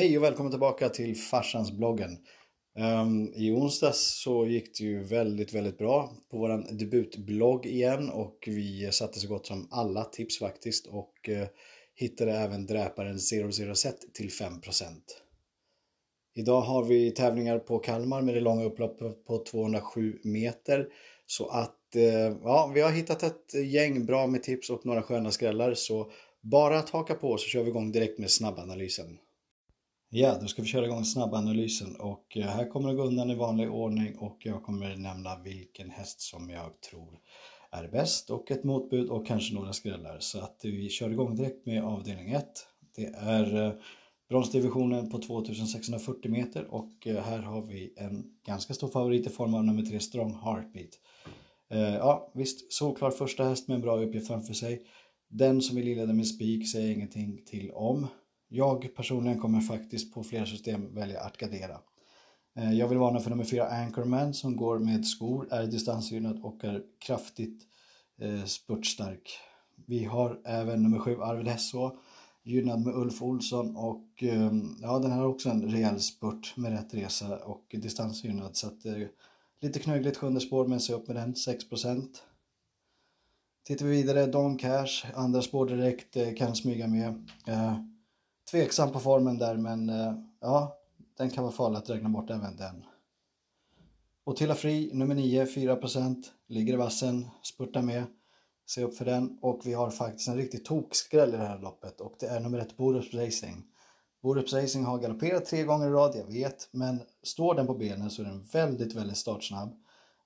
Hej och välkommen tillbaka till farsans bloggen. Um, I onsdags så gick det ju väldigt, väldigt bra på vår debutblogg igen och vi satte så gott som alla tips faktiskt och uh, hittade även dräparen 00Z till 5%. Idag har vi tävlingar på Kalmar med det långa upploppet på 207 meter så att uh, ja, vi har hittat ett gäng bra med tips och några sköna skrällar så bara att haka på så kör vi igång direkt med snabbanalysen. Ja, då ska vi köra igång snabbanalysen och eh, här kommer det gå undan i vanlig ordning och jag kommer nämna vilken häst som jag tror är bäst och ett motbud och kanske några skrällar. Så att vi kör igång direkt med avdelning 1. Det är eh, bronsdivisionen på 2640 meter och eh, här har vi en ganska stor favorit i form av nummer 3 Strong Heartbeat. Ja, visst, såklart första häst med en bra uppgift framför sig. Den som vill inleda med spik säger ingenting till om. Jag personligen kommer faktiskt på flera system välja att gardera. Eh, jag vill varna för nummer 4 Anchorman som går med skor, är distansgynnad och är kraftigt eh, spurtstark. Vi har även nummer 7 Arvid Hesså gynnad med Ulf Olsson och eh, ja, den här har också en rejäl spurt med rätt resa och distansgynnad så att eh, lite knögligt sjunde spår men se upp med den 6% Tittar vi vidare, Don Cash, andra spår direkt, eh, kan smyga med. Eh, Tveksam på formen där men eh, ja, den kan vara farlig att räkna bort även den. Otilla Fri, nummer 9, 4%, ligger i vassen, spurtar med. Se upp för den och vi har faktiskt en riktig tokskräll i det här loppet och det är nummer 1 Borups Racing. Borups Racing har galopperat tre gånger i rad, jag vet, men står den på benen så är den väldigt, väldigt startsnabb.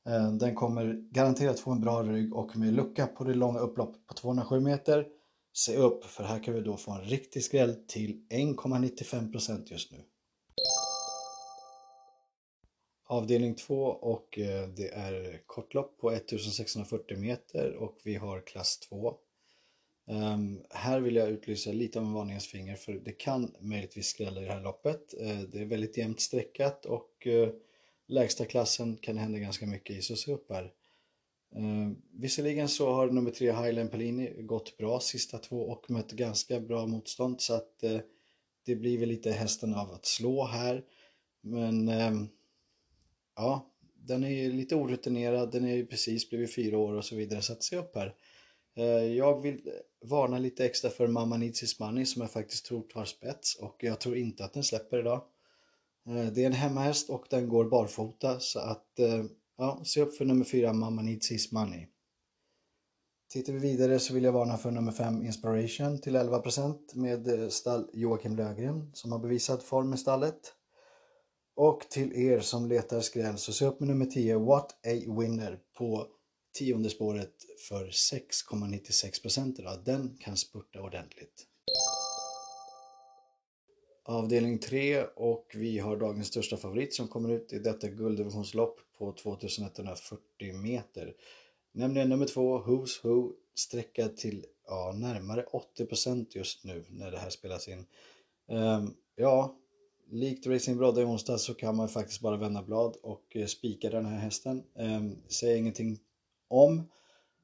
Eh, den kommer garanterat få en bra rygg och med lucka på det långa upploppet på 207 meter. Se upp för här kan vi då få en riktig skräll till 1,95% just nu. Avdelning 2 och eh, det är kortlopp på 1640 meter och vi har klass 2. Um, ehm, här vill jag utlysa lite av en varningens finger för det kan möjligtvis skrälla i det här loppet. Uh, det är väldigt jämnt streckat och uh, lägsta klassen kan det hända ganska mycket i, så se upp här. Eh, visserligen så har nummer tre Highland Pellini gått bra sista två och mött ganska bra motstånd så att eh, det blir väl lite hästen av att slå här. Men eh, ja, den är ju lite orutinerad, den är ju precis blivit fyra år och så vidare så att se upp här. Eh, jag vill varna lite extra för Mamma Needs Money som jag faktiskt tror tar spets och jag tror inte att den släpper idag. Eh, det är en hemmahäst och den går barfota så att eh, ja, se upp för nummer 4 Mamma Needs His Money. Tittar vi vidare så vill jag varna för nummer 5 Inspiration till 11% med eh, stall Joakim Lögren som har bevisat form i stallet. Och till er som letar skräll så se upp med nummer 10 What a Winner på tionde spåret för 6,96% idag. Den kan spurta ordentligt avdelning 3 och vi har dagens största favorit som kommer ut i detta gulddivisionslopp på 2140 meter. Nämligen nummer 2, Who's Who, sträckad till ja, närmare 80% just nu när det här spelas in. Um, ja, likt Racing Brodda i onsdag så kan man faktiskt bara vända blad och eh, spika den här hästen. Um, säger ingenting om,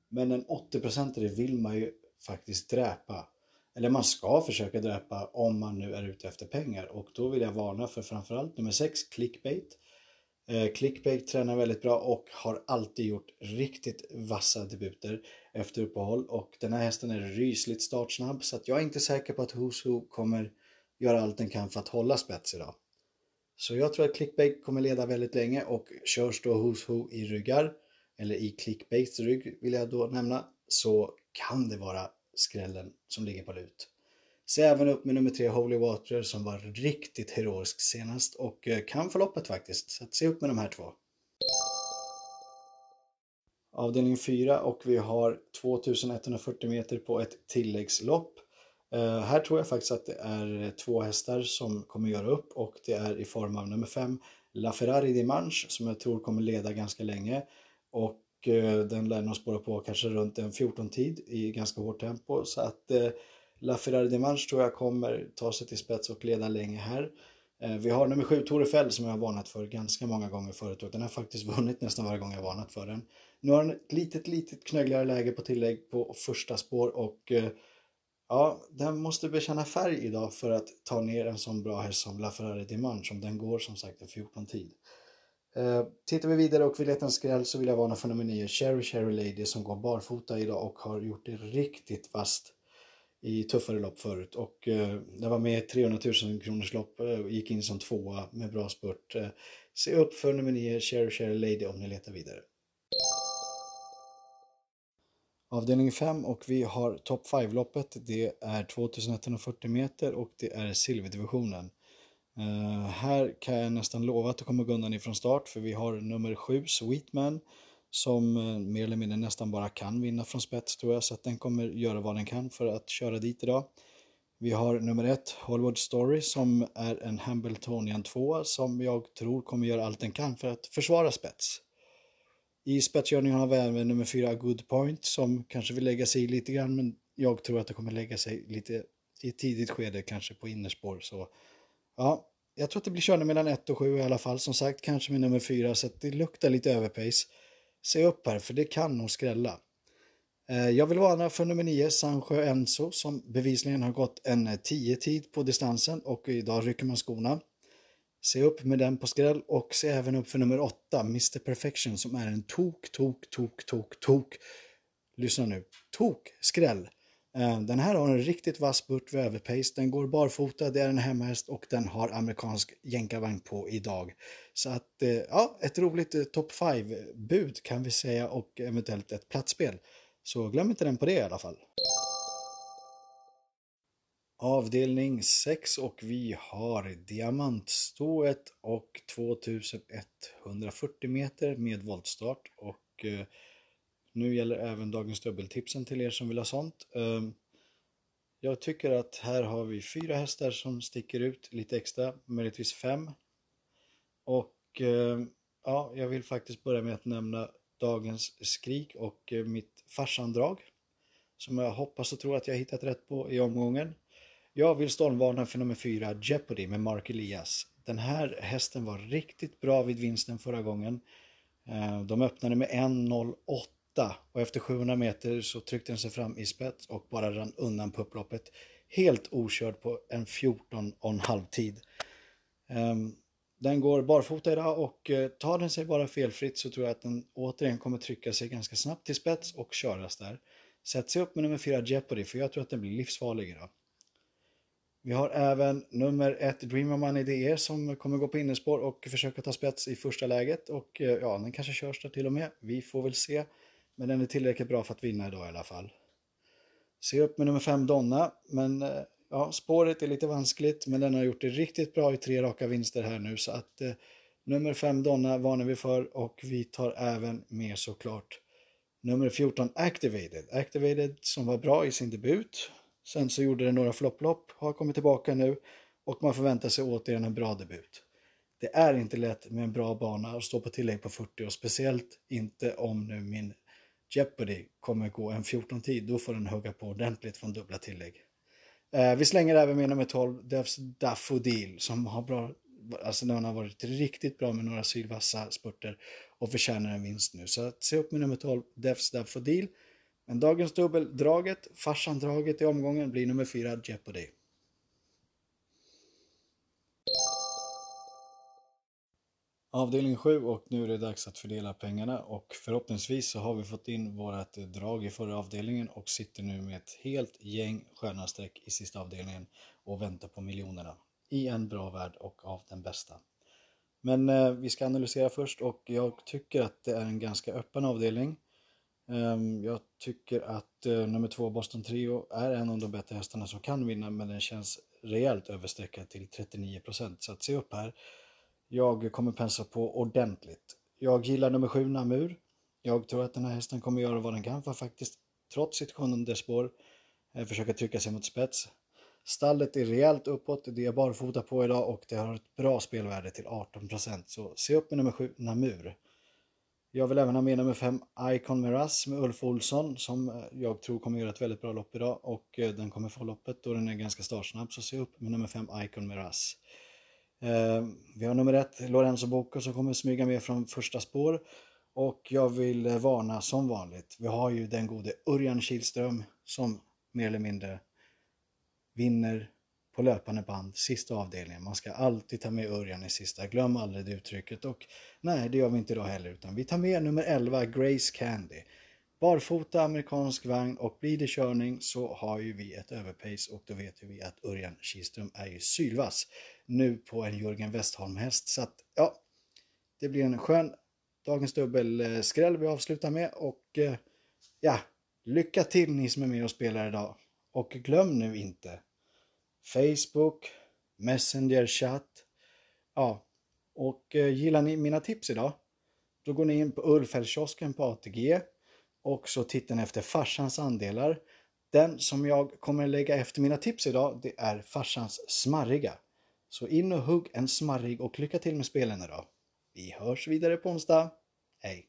men en 80% vill man ju faktiskt dräpa eller man ska försöka dräpa om man nu är ute efter pengar och då vill jag varna för framförallt nummer 6, clickbait. Eh, clickbait tränar väldigt bra och har alltid gjort riktigt vassa debuter efter uppehåll och den här hästen är rysligt startsnabb så att jag är inte säker på att Who's Who kommer göra allt den kan för att hålla spets idag. Så jag tror att clickbait kommer leda väldigt länge och körs då Who's Who i ryggar eller i clickbaits rygg vill jag då nämna så kan det vara skrällen som ligger på lut. Se även upp med nummer tre Holy Water som var riktigt heroisk senast och kan kan förloppet faktiskt. Så se upp med de här två. Avdelning 4 och vi har 2140 meter på ett tilläggslopp. Uh, här tror jag faktiskt att det är eh, två hästar som kommer göra upp och det är i form av nummer 5 La Ferrari som jag tror kommer leda ganska länge och Eh, den lär nog spåra på kanske runt en 14-tid i ganska hårt tempo. Så att eh, La Ferrari tror jag kommer ta sig till spets och leda länge här. Eh, vi har nummer 7 Tore Fell som jag har varnat för ganska många gånger förut och den har faktiskt vunnit nästan varje gång jag varnat för den. Nu har den ett litet, litet knöggligare läge på tillägg på första spår och eh, Ja, den måste bekänna färg idag för att ta ner en sån bra häst som LaFerrari Dimanche om den går som sagt en 14 tid. Eh, tittar vi vidare och vill leta en skräll så vill jag varna för nummer 9, Cherry Cherry Lady som går barfota idag och har gjort det riktigt vasst i tuffare lopp förut och eh, det var med 300 000 kronors lopp eh, och gick in som tvåa med bra spurt. Eh, se upp för nummer 9, Cherry Cherry Lady om ni letar vidare. Avdelning 5 och vi har Top 5-loppet. Det är 2140 meter och det är silverdivisionen. Uh, här kan jag nästan lova att det kommer gå undan ifrån start för vi har nummer 7, Sweetman, som uh, mer eller mindre nästan bara kan vinna från spets tror jag, så att den kommer göra vad den kan för att köra dit idag. Vi har nummer 1, Hollywood Story, som är en Hambletonian 2 som jag tror kommer göra allt den kan för att försvara spets. I spetsgörningen har vi även nummer 4, Good Point, som kanske vill lägga sig i lite grann, men jag tror att det kommer lägga sig lite i ett tidigt skede, kanske på innerspår. Så ja, jag tror att det blir körning mellan 1 och 7 i alla fall. Som sagt, kanske med nummer 4, så att det luktar lite överpace. Se upp här, för det kan nog skrälla. Eh, jag vill varna för nummer 9, Sandsjö Enso, som bevisligen har gått en eh, 10-tid på distansen och idag rycker man skorna. Se upp med den på skräll och se även upp för nummer 8, Mr Perfection, som är en tok, tok, tok, tok, tok. Lyssna nu. Tok, skräll. Eh, den här har en riktigt vass burt vid överpace. Den går barfota, det är en hemhäst och den har amerikansk jänkarvagn på idag. Så att, eh, ja, ett roligt eh, top 5-bud kan vi säga och eventuellt ett platsspel. Så glöm inte den på det i alla fall. Avdelning 6 och vi har diamantstået och 2140 meter med voltstart och nu gäller även dagens dubbeltipsen till er som vill ha sånt. Ehm, jag tycker att här har vi fyra hästar som sticker ut lite extra, möjligtvis fem. Och ehm, ja, jag vill faktiskt börja med att nämna dagens skrik och eh, mitt farsandrag som jag hoppas och tror att jag hittat rätt på i omgången. Jag vill stormvarna för nummer fyra, Jeopardy med Mark Elias. Den här hästen var riktigt bra vid vinsten förra gången. Ehm, de öppnade med 1.08 och efter 700 meter så tryckte den sig fram i spets och bara rann undan på upploppet. Helt okörd på en 14 och en halv tid. Ehm, den går barfota idag och eh, tar den sig bara felfritt så tror jag att den återigen kommer trycka sig ganska snabbt till spets och köras där. Sätt sig upp med nummer 4 Jeopardy för jag tror att den blir livsfarlig idag. Vi har även nummer 1 Dream of Money DE som kommer gå på innerspår och försöka ta spets i första läget och eh, ja, den kanske körs där till och med. Vi får väl se. Men den är tillräckligt bra för att vinna idag i alla fall. Se upp med nummer 5 Donna, men eh, ja, spåret är lite vanskligt men den har gjort det riktigt bra i tre raka vinster här nu så att eh, nummer 5 Donna varnar vi för och vi tar även med såklart nummer 14 Activated. Activated som var bra i sin debut Sen så gjorde det några flopplopp, har kommit tillbaka nu och man förväntar sig återigen en bra debut. Det är inte lätt med en bra bana att stå på tillägg på 40 och speciellt inte om nu min Jeopardy kommer gå en 14-tid. Då får den hugga på ordentligt från dubbla tillägg. Eh, vi slänger även med nummer 12, Devs Daffodil, som har bra, alltså den har varit riktigt bra med några sylvassa spurter och förtjänar en vinst nu. Så se upp med nummer 12, Devs Daffodil. Men dagens dubbeldraget, farsandraget i omgången, blir nummer 4 Jeopardy. Avdelning 7 och nu är det dags att fördela pengarna och förhoppningsvis så har vi fått in vårat drag i förra avdelningen och sitter nu med ett helt gäng sköna streck i sista avdelningen och väntar på miljonerna. I en bra värld och av den bästa. Men eh, vi ska analysera först och jag tycker att det är en ganska öppen avdelning. Ehm, jag tycker att eh, nummer två Boston Trio är en av de bättre hästarna som kan vinna men den känns rejält överstreckad till 39% så att se upp här. Jag kommer pensla på ordentligt. Jag gillar nummer sju Namur. Jag tror att den här hästen kommer göra vad den kan för att faktiskt trots sitt sjunde spår eh, försöka trycka sig mot spets. Stallet är rejält uppåt, det är barfota på idag och det har ett bra spelvärde till 18% så se upp med nummer sju Namur. Jag vill även ha med nummer 5 Icon Miraz med Ulf Olsson som eh, jag tror kommer göra ett väldigt bra lopp idag och eh, den kommer få loppet då den är ganska startsnabb så se upp med nummer 5 Icon Miraz. Eh, vi har nummer ett, Lorenzo Bocco som kommer smyga med från första spår och jag vill varna som vanligt. Vi har ju den gode Örjan Kihlström som mer eller mindre vinner på löpande band sista avdelningen. Man ska alltid ta med Örjan i sista, glöm aldrig det uttrycket. Och nej, det gör vi inte idag heller, utan vi tar med nummer 11, Grace Candy. Barfota amerikansk vagn och blir det körning så har ju vi ett överpace och då vet ju vi att Örjan Kihlström är ju sylvass nu på en Jörgen Westholm häst. Så att ja, det blir en skön dagens dubbelskräll eh, vi avslutar med och eh, ja, lycka till ni som är med och spelar idag. Och glöm nu inte Facebook, Messenger chatt. Ja, och eh, gillar ni mina tips idag? Då går ni in på Ulfhällskiosken på ATG och så tittar efter farsans andelar. Den som jag kommer lägga efter mina tips idag, det är farsans smarriga. Så in och hugg en smarrig och lycka till med spelen idag. Vi hörs vidare på onsdag. Hej!